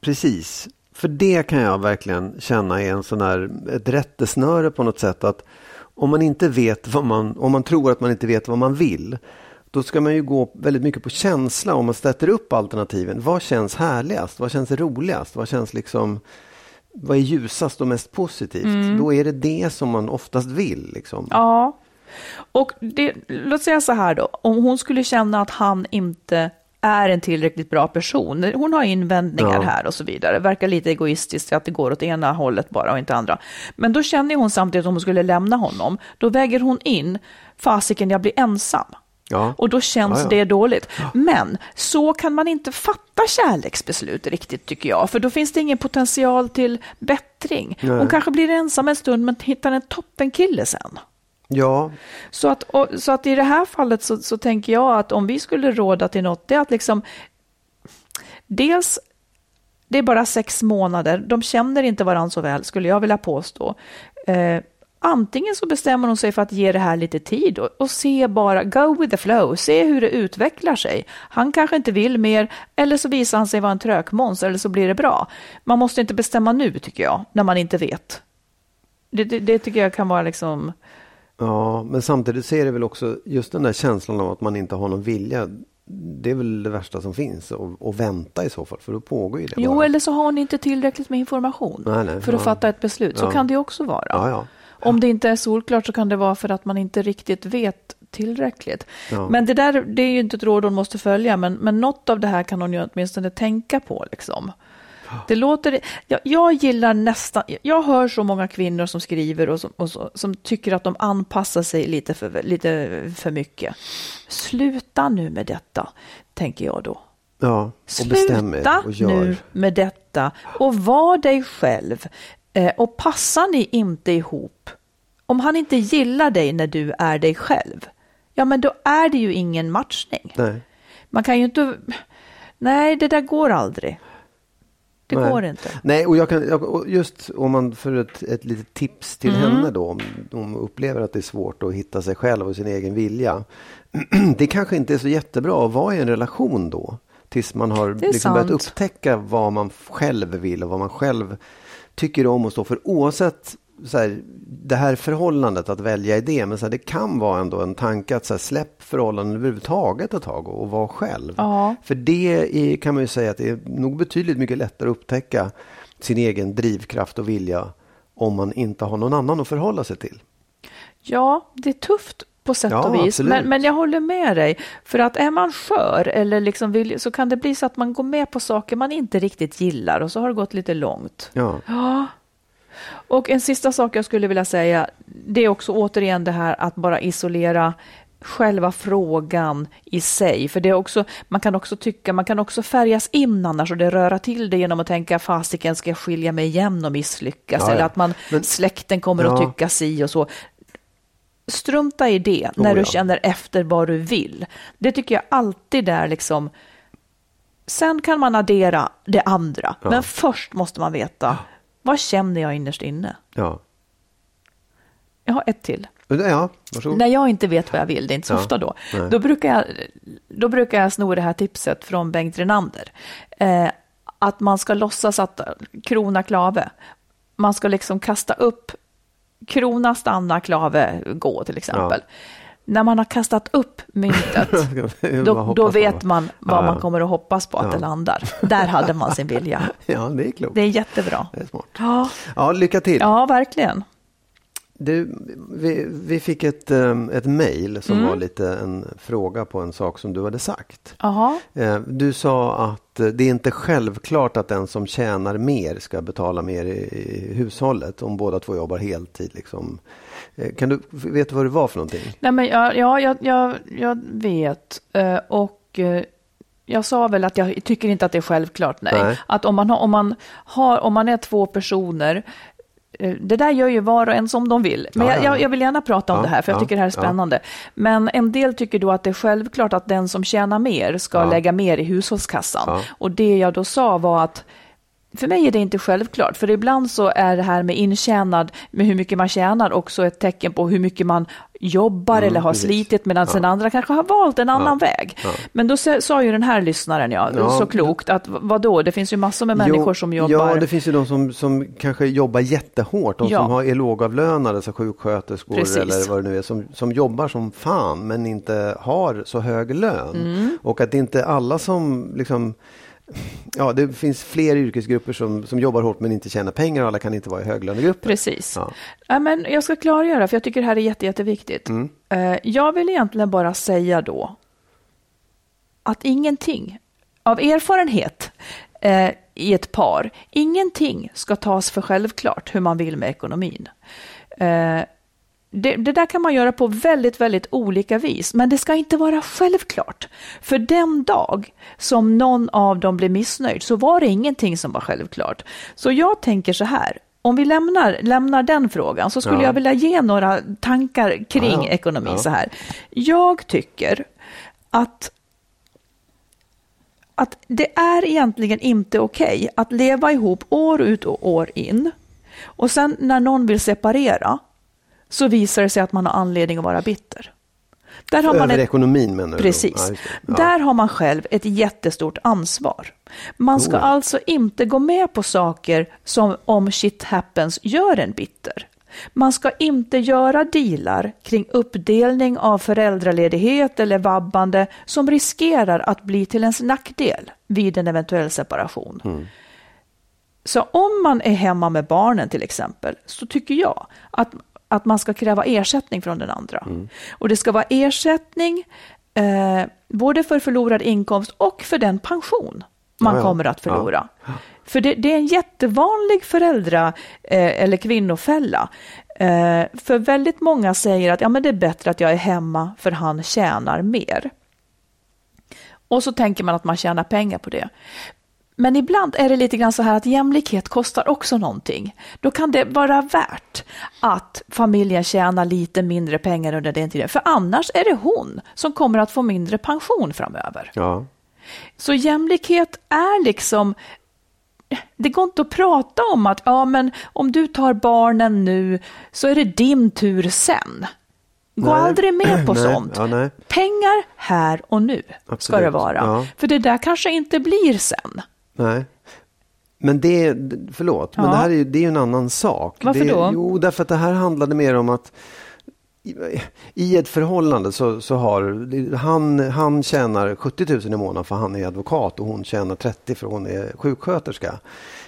precis. För det kan jag verkligen känna är en sån här, ett rättesnöre på något sätt. att Om man inte vet vad man, om man tror att man inte vet vad man vill. Då ska man ju gå väldigt mycket på känsla om man sätter upp alternativen. Vad känns härligast? Vad känns roligast? Vad känns liksom vad är ljusast och mest positivt? Då är det det som man oftast vill. Liksom. Ja, och det, låt säga så här då, om hon skulle känna att han inte är en tillräckligt bra person. Hon har invändningar Ja. här och så vidare. Verkar lite egoistiskt att det går åt ena hållet bara och inte andra. Men då känner hon samtidigt att om hon skulle lämna honom, då väger hon in, fasiken jag blir ensam. Ja. Och då känns Ja, ja. det dåligt. Men så kan man inte fatta kärleksbeslut riktigt tycker jag. För då finns det ingen potential till bättring. Nej. Hon kanske blir ensam en stund men hittar en toppenkille sen. ja, Så att, och, så att i det här fallet så, så tänker jag att om vi skulle råda till något, det är att liksom dels det är bara sex månader, de känner inte varandra så väl skulle jag vilja påstå. Eh, antingen så bestämmer hon sig för att ge det här lite tid och, och se bara, go with the flow, se hur det utvecklar sig. Han kanske inte vill mer, eller så visar han sig vara en trökmåns, eller så blir det bra. Man måste inte bestämma nu tycker jag, när man inte vet. Det, det, det tycker jag kan vara liksom... Ja, men samtidigt så är det väl också just den där känslan av att man inte har någon vilja. Det är väl det värsta som finns och, vänta i så fall, för då pågår ju det Jo, bara. eller så har hon inte tillräckligt med information Nej, nej, för att ja. fatta ett beslut. Så Ja. kan det också vara. Ja. Om det inte är solklart så kan det vara för att man inte riktigt vet tillräckligt. Ja. Men det där det är ju inte ett råd hon måste följa, men, men något av det här kan hon ju åtminstone tänka på. Liksom. Det låter, jag, jag gillar nästan, jag hör så många kvinnor som skriver och, som, och så, som tycker att de anpassar sig lite för, lite för mycket. Sluta nu med detta, tänker jag då. ja och Sluta och gör. nu med detta och var dig själv. Eh, och passar ni inte ihop, om han inte gillar dig när du är dig själv, ja men då är det ju ingen matchning. Nej. Man kan ju inte, nej det där går aldrig. Det Nej. går inte. Nej, och jag kan, jag, just om man för ett, ett litet tips till Mm. henne då, om de upplever att det är svårt att hitta sig själv och sin egen vilja. Det kanske inte är så jättebra att vara i en relation då, tills man har liksom börjat upptäcka vad man själv vill och vad man själv tycker om och står för. Oavsett så här, det här förhållandet att välja idé, men så här, det kan vara ändå en tanke att så här, släpp förhållanden överhuvudtaget ett tag och, och vara själv. Ja. För det är, kan man ju säga att det är nog betydligt mycket lättare att upptäcka sin egen drivkraft och vilja om man inte har någon annan att förhålla sig till. Ja, det är tufft på sätt Ja, och vis. absolut. Men, men jag håller med dig. För att är man skör eller liksom vill, så kan det bli så att man går med på saker man inte riktigt gillar och så har det gått lite långt. Ja, Ja. Och en sista sak jag skulle vilja säga, det är också återigen det här att bara isolera själva frågan i sig. För det är också, man kan också tycka, man kan också färgas in annars och det röra till det genom att tänka fasiken ska jag skilja mig igen och misslyckas. Ja, ja. Eller att man, Men- släkten kommer att Ja. tycka si och så. Strunta i det när Oh, du ja. känner efter vad du vill. Det tycker jag alltid är liksom Sen kan man addera det andra, Ja. men först måste man veta vad känner jag innerst inne. ja. Jag har ett till. Ja. När jag inte vet vad jag vill, det är inte så Ja. ofta då, Nej. då brukar, jag, då brukar jag sno det här tipset från Bengt Renander. Eh, att man ska låtsas att krona klave. Man ska liksom kasta upp krona, stanna, klave, gå till exempel. När man har kastat upp myntet, då, då vet man vad Ja, man ja. kommer att hoppas på att Ja. det landar. Där hade man sin vilja. Ja, det är klokt. Det är jättebra. Det är smart. Ja, Ja, lycka till. ja verkligen. Du, vi, vi fick ett, um, ett mejl som Mm. var lite en fråga på en sak som du hade sagt. Jaha. Eh, Du sa att det är inte självklart att den som tjänar mer ska betala mer i, i hushållet om båda två jobbar heltid. Liksom. Eh, Kan du, vet du vad det var för någonting? Nej, men ja, ja jag, jag, jag vet. Eh, Och eh, jag sa väl att jag tycker inte att det är självklart. Nej. Nej. Att om man, har, om, man har, om man är två personer, eh, det där gör ju var och en som de vill. Men Ja, jag, ja, jag, ja. jag vill gärna prata om Ja, det här, för jag ja, tycker det här är spännande. Men en del tycker då att det är självklart att den som tjänar mer ska lägga mer i hushållskassan. Och det jag då sa var att för mig är det inte självklart, för ibland så är det här med intjänad, med hur mycket man tjänar, också ett tecken på hur mycket man jobbar eller har Mm, precis. slitit, medan den andra kanske har valt en annan väg. Ja. Men då sa ju den här lyssnaren, ja, Ja. så klokt, att vad då? det finns ju massor med människor Jo, som jobbar. Ja, det finns ju de som, som kanske jobbar jättehårt. De Ja. som har, är lågavlönade, så sjuksköterskor Precis. eller vad det nu är. Som, som jobbar som fan men inte har så hög lön. Mm. Och att det inte är alla som liksom Ja, det finns fler yrkesgrupper som, som jobbar hårt men inte tjänar pengar och alla kan inte vara i höglönegrupper. Precis. Ja. Ja, men jag ska klargöra, för jag tycker det här är jätte, jätteviktigt. Mm. Eh, Jag vill egentligen bara säga då att ingenting, av erfarenhet eh, i ett par, ingenting ska tas för självklart hur man vill med ekonomin. Eh, det, det där kan man göra på väldigt, väldigt olika vis, men det ska inte vara självklart. För den dag som någon av dem blir missnöjd så var det ingenting som var självklart. Så jag tänker så här, om vi lämnar, lämnar den frågan så skulle Ja. jag vilja ge några tankar kring Ja, ja. ekonomi så här. Jag tycker att att det är egentligen inte okej att leva ihop år ut och år in. Och sen när någon vill separera så visar det sig att man har anledning att vara bitter. Där har man Över ett, ekonomin menar du? Precis. Ja. Ja. Där har man själv ett jättestort ansvar. Man ska Oh. alltså inte gå med på saker som om shit happens gör en bitter. Man ska inte göra dealar kring uppdelning av föräldraledighet eller vabbande som riskerar att bli till ens nackdel vid en eventuell separation. Mm. Så om man är hemma med barnen till exempel, så tycker jag att, att man ska kräva ersättning från den andra. Mm. Och det ska vara ersättning eh, både för förlorad inkomst och för den pension man Ja, ja. kommer att förlora. För det, det är en jättevanlig föräldra eh, eller kvinnofälla. Eh, för väldigt många säger att ja, men det är bättre att jag är hemma för han tjänar mer. Och så tänker man att man tjänar pengar på det. Men ibland är det lite grann så här att jämlikhet kostar också någonting. Då kan det vara värt att familjen tjänar lite mindre pengar under den tiden. För annars är det hon som kommer att få mindre pension framöver. Ja. Så jämlikhet är liksom det går inte att prata om att ja, men om du tar barnen nu så är det din tur sen. Gå Nej. aldrig med på Nej, sånt. ja. Pengar här och nu ska Absolut, det vara. ja. För det där kanske inte blir sen. Nej. Men det, förlåt, men Ja. det här är ju, det är en annan sak. Varför det, då? Jo, därför att det här handlade mer om att i- ett förhållande så, så har han, han tjänar 70 000 i månaden för han är advokat och hon tjänar 30 för hon är sjuksköterska.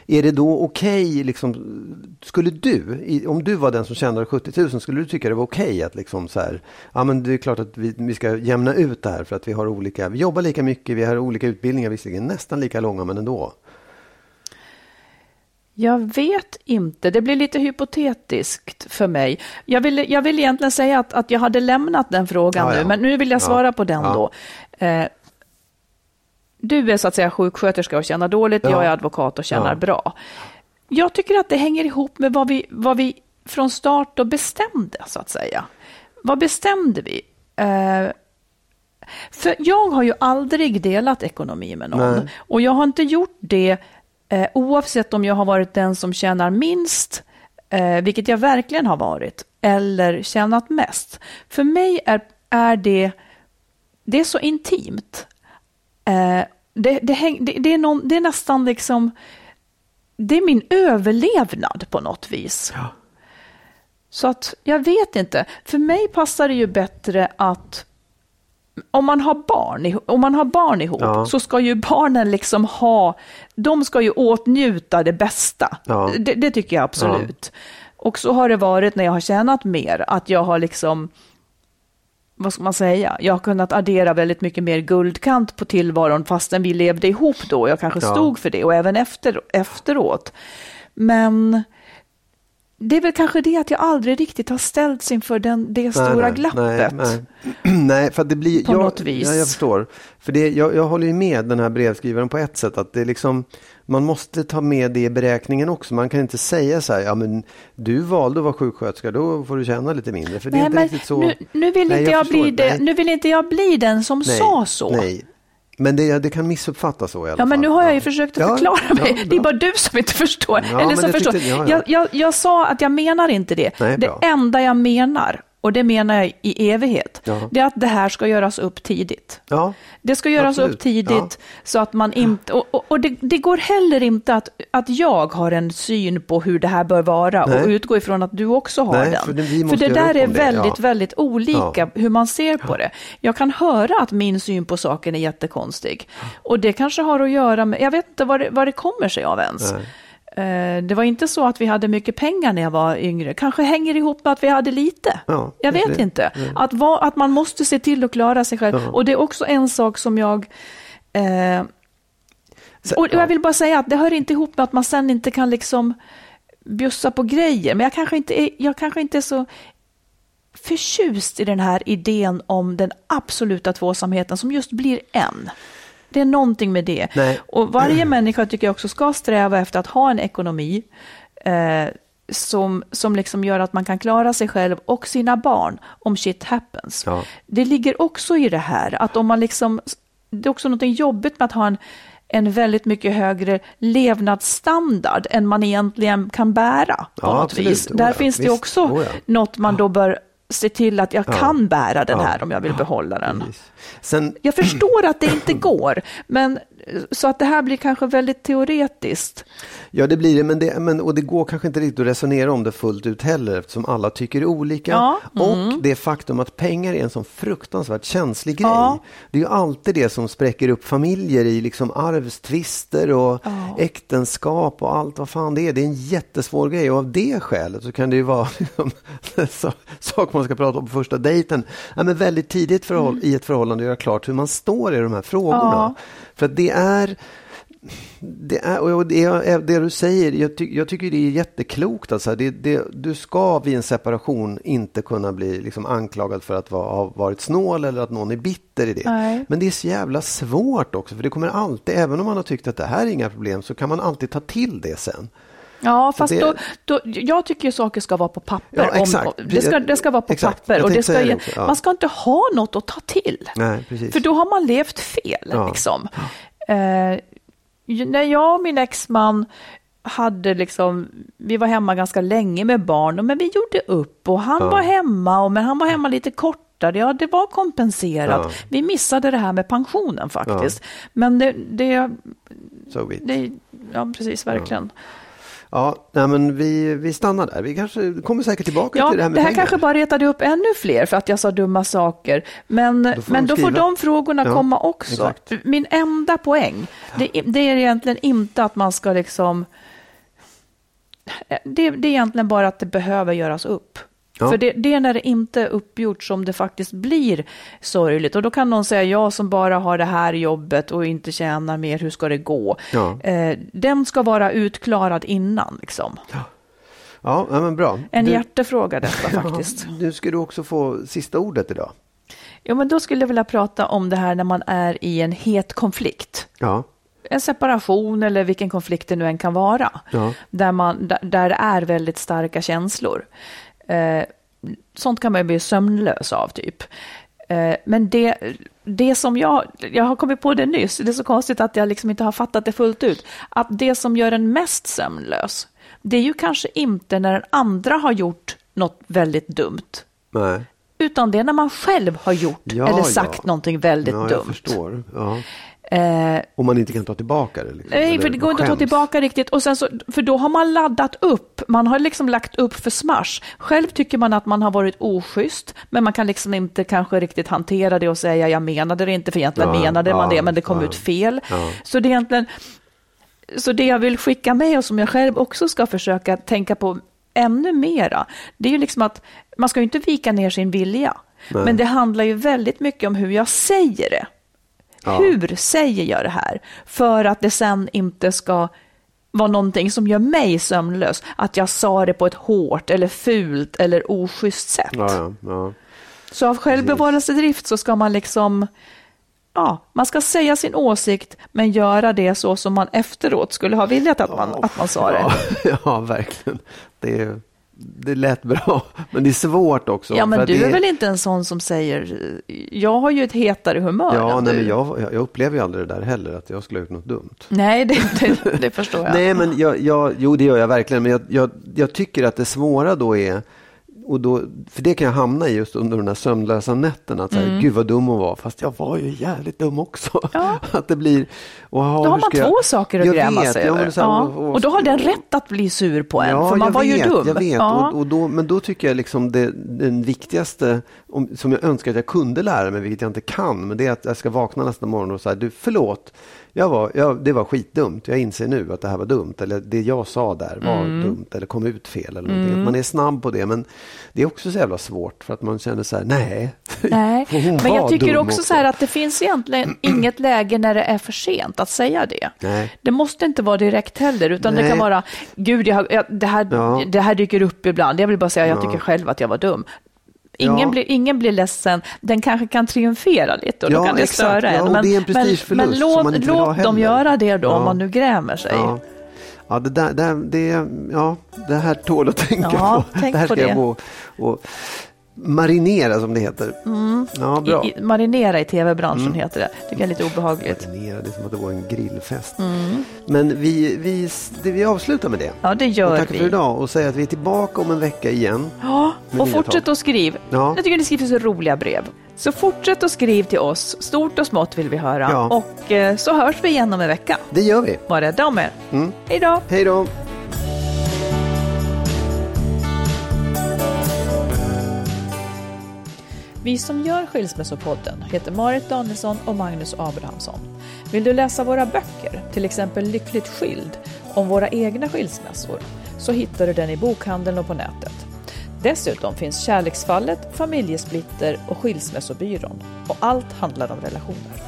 Är det då okej, liksom, skulle du, om du var den som tjänade 70 000, skulle du tycka det var okej att liksom så här, ja men det är klart att vi, vi ska jämna ut det här för att vi har olika, vi jobbar lika mycket, vi har olika utbildningar visserligen, nästan lika långa men ändå. Jag vet inte, det blir lite hypotetiskt för mig. Jag vill, jag vill egentligen säga att, att jag hade lämnat den frågan Ja, ja. nu, men nu vill jag Ja. svara på den Ja. då. Eh, du är så att säga sjuksköterska och tjänar dåligt, Ja. jag är advokat och tjänar Ja. bra. Jag tycker att det hänger ihop med vad vi, vad vi från start då bestämde, så att säga. Vad bestämde vi? Eh, för jag har ju aldrig delat ekonomi med någon. Nej. Och jag har inte gjort det eh, oavsett om jag har varit den som tjänar minst, eh, vilket jag verkligen har varit, eller tjänat mest. För mig är, är det, det är så intimt. Eh, det, det, häng, det, det, är någon, det är nästan liksom, det är min överlevnad på något vis. Så att jag vet inte. För mig passar det ju bättre att om man har barn, om man har barn ihop Ja. så ska ju barnen liksom ha, de ska ju åtnjuta det bästa. Ja. Det, det tycker jag absolut. Och så har det varit när jag har tjänat mer, att jag har liksom, vad ska man säga, jag har kunnat addera väldigt mycket mer guldkant på tillvaron fastän vi levde ihop då. Jag kanske Ja. stod för det och även efter, efteråt. Men det är väl kanske det att jag aldrig riktigt har ställts inför den, det stora glappet. Nej, nej. nej, för det blir... På jag, något vis. Ja, jag förstår. För det, jag, jag håller ju med den här brevskrivaren på ett sätt. Att det liksom, man måste ta med det i beräkningen också. Man kan inte säga så här, ja men du valde att vara sjuksköterska, då får du tjäna lite mindre. För det är Nej, inte riktigt så. nu, nu, vill Nej, inte jag bli det, Nej, nu vill inte jag bli den som nej, sa så. Nej, men det, det kan missuppfattas så i alla Ja, men fall. nu har jag ju försökt att Ja, förklara mig. ja, det är bara du som inte förstår. Ja, Eller som jag förstår. tyckte- ja, ja. Jag, jag, jag sa att jag menar inte det. Nej, det enda jag menar, och det menar jag i evighet, Ja. det är att det här ska göras upp tidigt. Ja, Det ska göras Absolut. upp tidigt så att man inte, och, och, och det, det går heller inte att, att jag har en syn på hur det här bör vara och Nej. utgå ifrån att du också har Nej, den. för det- för det där är det, väldigt, ja. väldigt olika Ja. hur man ser på det. Jag kan höra att min syn på saken är jättekonstig. Och det kanske har att göra med, jag vet inte vad det, vad det kommer sig av ens. Nej. Eh, Det var inte så att vi hade mycket pengar när jag var yngre. Kanske hänger ihop med att vi hade lite. Ja, jag vet det. inte. Att, va, att man måste se till att klara sig själv. Ja. Och det är också en sak som jag... Eh, och ja. jag vill bara säga att det hör inte ihop med att man sen inte kan liksom bjussa på grejer. Men jag kanske inte är, jag kanske inte är så förtjust i den här idén om den absoluta tvåsamheten som just blir en. Det är någonting med det. Nej. Och varje människa tycker jag också ska sträva efter att ha en ekonomi eh, som, som liksom gör att man kan klara sig själv och sina barn om shit happens. Ja. Det ligger också i det här att om man liksom, det är också något jobbigt med att ha en, en väldigt mycket högre levnadsstandard än man egentligen kan bära på Ja, något absolut. vis. Oh Där ja, finns det visst. också Oh ja. något man då bör se till att jag Ja. kan bära den Ja. här om jag vill behålla den. Sen, Jag förstår att det inte går, men så att det här blir kanske väldigt teoretiskt. Ja, det blir det, men det, men, och det går kanske inte riktigt att resonera om det fullt ut heller eftersom alla tycker olika. Ja, Och det faktum att pengar är en sån fruktansvärt känslig grej. Ja. Det är ju alltid det som spräcker upp familjer i liksom arvstvister och Ja. äktenskap och allt vad fan det är. Det är en jättesvår grej och av det skälet så kan det ju vara liksom, sak man ska prata om på första dejten. Ja, men väldigt tidigt förhåll, i ett förhållande göra klart hur man står i de här frågorna. För det är det, är, och det, är, det du säger, jag, ty, jag tycker det är jätteklokt. Alltså. Det, det, du ska vid en separation inte kunna bli liksom anklagad för att va, ha varit snål eller att någon är bitter i det. Nej. Men det är så jävla svårt också, för det kommer alltid, även om man har tyckt att det här är inga problem, så kan man alltid ta till det sen. Ja, fast det- då, då, jag tycker ju saker ska vara på papper. Ja, exakt. Om, det, ska, det ska vara på Exakt. papper. Och det ska, det också, ja. Man ska inte ha något att ta till. Nej, precis. För då har man levt fel. Ja. Liksom. Eh, när jag och min exman hade liksom, vi var hemma ganska länge med barn, men vi gjorde upp och han Ja. var hemma, och, men han var hemma lite kortare, ja det var kompenserat. Ja. Vi missade det här med pensionen faktiskt. Men det, det, So det, ja precis, verkligen. Ja, nej, men vi, vi stannar där. Vi kanske kommer säkert tillbaka Ja, till det här med det här pengar. kanske bara retade upp ännu fler för att jag sa dumma saker. Men då får men de då får de frågorna Ja, komma också. exakt. Min enda poäng, det, det är egentligen inte att man ska liksom... Det, det är egentligen bara att det behöver göras upp. Ja. För det, det är när det inte är uppgjort som det faktiskt blir sorgligt. Och då kan någon säga, jag som bara har det här jobbet och inte tjänar mer, hur ska det gå? Ja. Eh, den ska vara utklarad innan. Liksom. Ja, ja, men bra. En Du- hjärtefråga detta faktiskt. Nu ska du också få sista ordet idag. Jo, men då skulle jag vilja prata om det här när man är i en het konflikt. Ja, En separation eller vilken konflikt det nu än kan vara. Ja. Där, man, där, där det är väldigt starka känslor. Eh, sånt kan man ju bli sömnlös av typ. Eh, men det, det som jag, jag har kommit på det nyss, det är så konstigt att jag liksom inte har fattat det fullt ut. Att det som gör en mest sömnlös, det är ju kanske inte när den andra har gjort något väldigt dumt. nej. Utan det är när man själv har gjort Ja, eller sagt ja. någonting väldigt ja, jag dumt. förstår. Ja. Eh, Om man inte kan ta tillbaka det. Liksom. nej, för det går inte att ta tillbaka riktigt. Och sen så, för då har man laddat upp. Man har liksom lagt upp för smash. Själv tycker man att man har varit oschysst, men man kan liksom inte kanske riktigt hantera det och säga jag menade det inte, för egentligen Ja, menade man ja, det, men det kom ja, ut fel. Så det är egentligen, så det jag vill skicka med och som jag själv också ska försöka tänka på ännu mera, det är ju liksom att man ska ju inte vika ner sin vilja. Nej. Men det handlar ju väldigt mycket om hur jag säger det. Ja. Hur säger jag det här? För att det sen inte ska vara någonting som gör mig sömnlös. Att jag sa det på ett hårt eller fult eller oschysst sätt. Ja, ja, ja. Så av självbevarelsedrift så ska man liksom, ja, man ska säga sin åsikt men göra det så som man efteråt skulle ha velat att man, att man sa det. Ja, ja, verkligen. Det, är- det lät bra, men det är svårt också. Ja, men du det är väl inte en sån som säger, jag har ju ett hetare humör Ja, nej, du. men jag, jag upplever ju aldrig det där heller, att jag skulle ha gjort något dumt. Nej, det, det, det förstår jag. Nej, men jag, jag, jo, det gör jag verkligen. Men jag, jag, jag tycker att det svåra då är, och då, för det kan jag hamna i just under de där sömnlösa nätterna. Att så här, Gud vad dum hon var, fast jag var ju jävligt dum också. Mm. Ja. att det blir, och, Då har man ska jag- två saker att Jag gräma vet, sig över. ja. och- och, då har den rätt att bli sur på en, Ja, för man var vet, ju dum. Jag vet, Ja. och, och då, men då tycker jag liksom det, den viktigaste, om, som jag önskar att jag kunde lära mig, vilket jag inte kan, men det är att jag ska vakna nästa morgon och säga, du förlåt, jag var, jag, det var skitdumt, jag inser nu att det här var dumt, eller det jag sa där var Mm. dumt, eller kom ut fel, eller någonting. Att man är snabb på det, men det är också så jävla svårt, för att man känner så här, nej. Nej, men jag tycker dum också, så här att det finns egentligen inget läge när det är för sent att säga det. Nej. Det måste inte vara direkt heller, utan det Nej. kan vara, gud, jag, jag, det, här, Ja. det här dyker upp ibland. Jag vill bara säga, jag Ja. tycker själv att jag var dum. Ingen, Ja. blir, ingen blir ledsen, den kanske kan triumfera lite och då Ja, kan det exakt. störa Ja, en. Men, det är en men, men låt, låt dem göra det då, om man nu grämer sig. Ja. Det, där, det, det, ja, det här tål att tänka Ja, på. tänk det här på ska jag det. gå och marinera som det heter. Ja, bra. I, i, marinera i tv-branschen heter det. tycker jag är lite obehagligt. Marinera, det är som att det var en grillfest. Men vi, vi, det, vi avslutar med det. Ja, det Och gör tack vi. för idag och säger att vi är tillbaka om en vecka igen. Ja, och fortsätt tag. att skriv. Ja. Jag tycker ni skriver så roliga brev. Så fortsätt att skriv till oss. Stort och smått vill vi höra. Ja. Och eh, så hörs vi igen om en vecka. Det gör vi. Var rädda om er. Mm. Hej då! Hej då! Vi som gör Skilsmässopodden heter Marit Danielsson och Magnus Abrahamsson. Vill du läsa våra böcker, till exempel Lyckligt skild, om våra egna skilsmässor, så hittar du den i bokhandeln och på nätet. Dessutom finns Kärleksfallet, Familjesplitter och Skilsmässobyrån. Och allt handlar om relationer.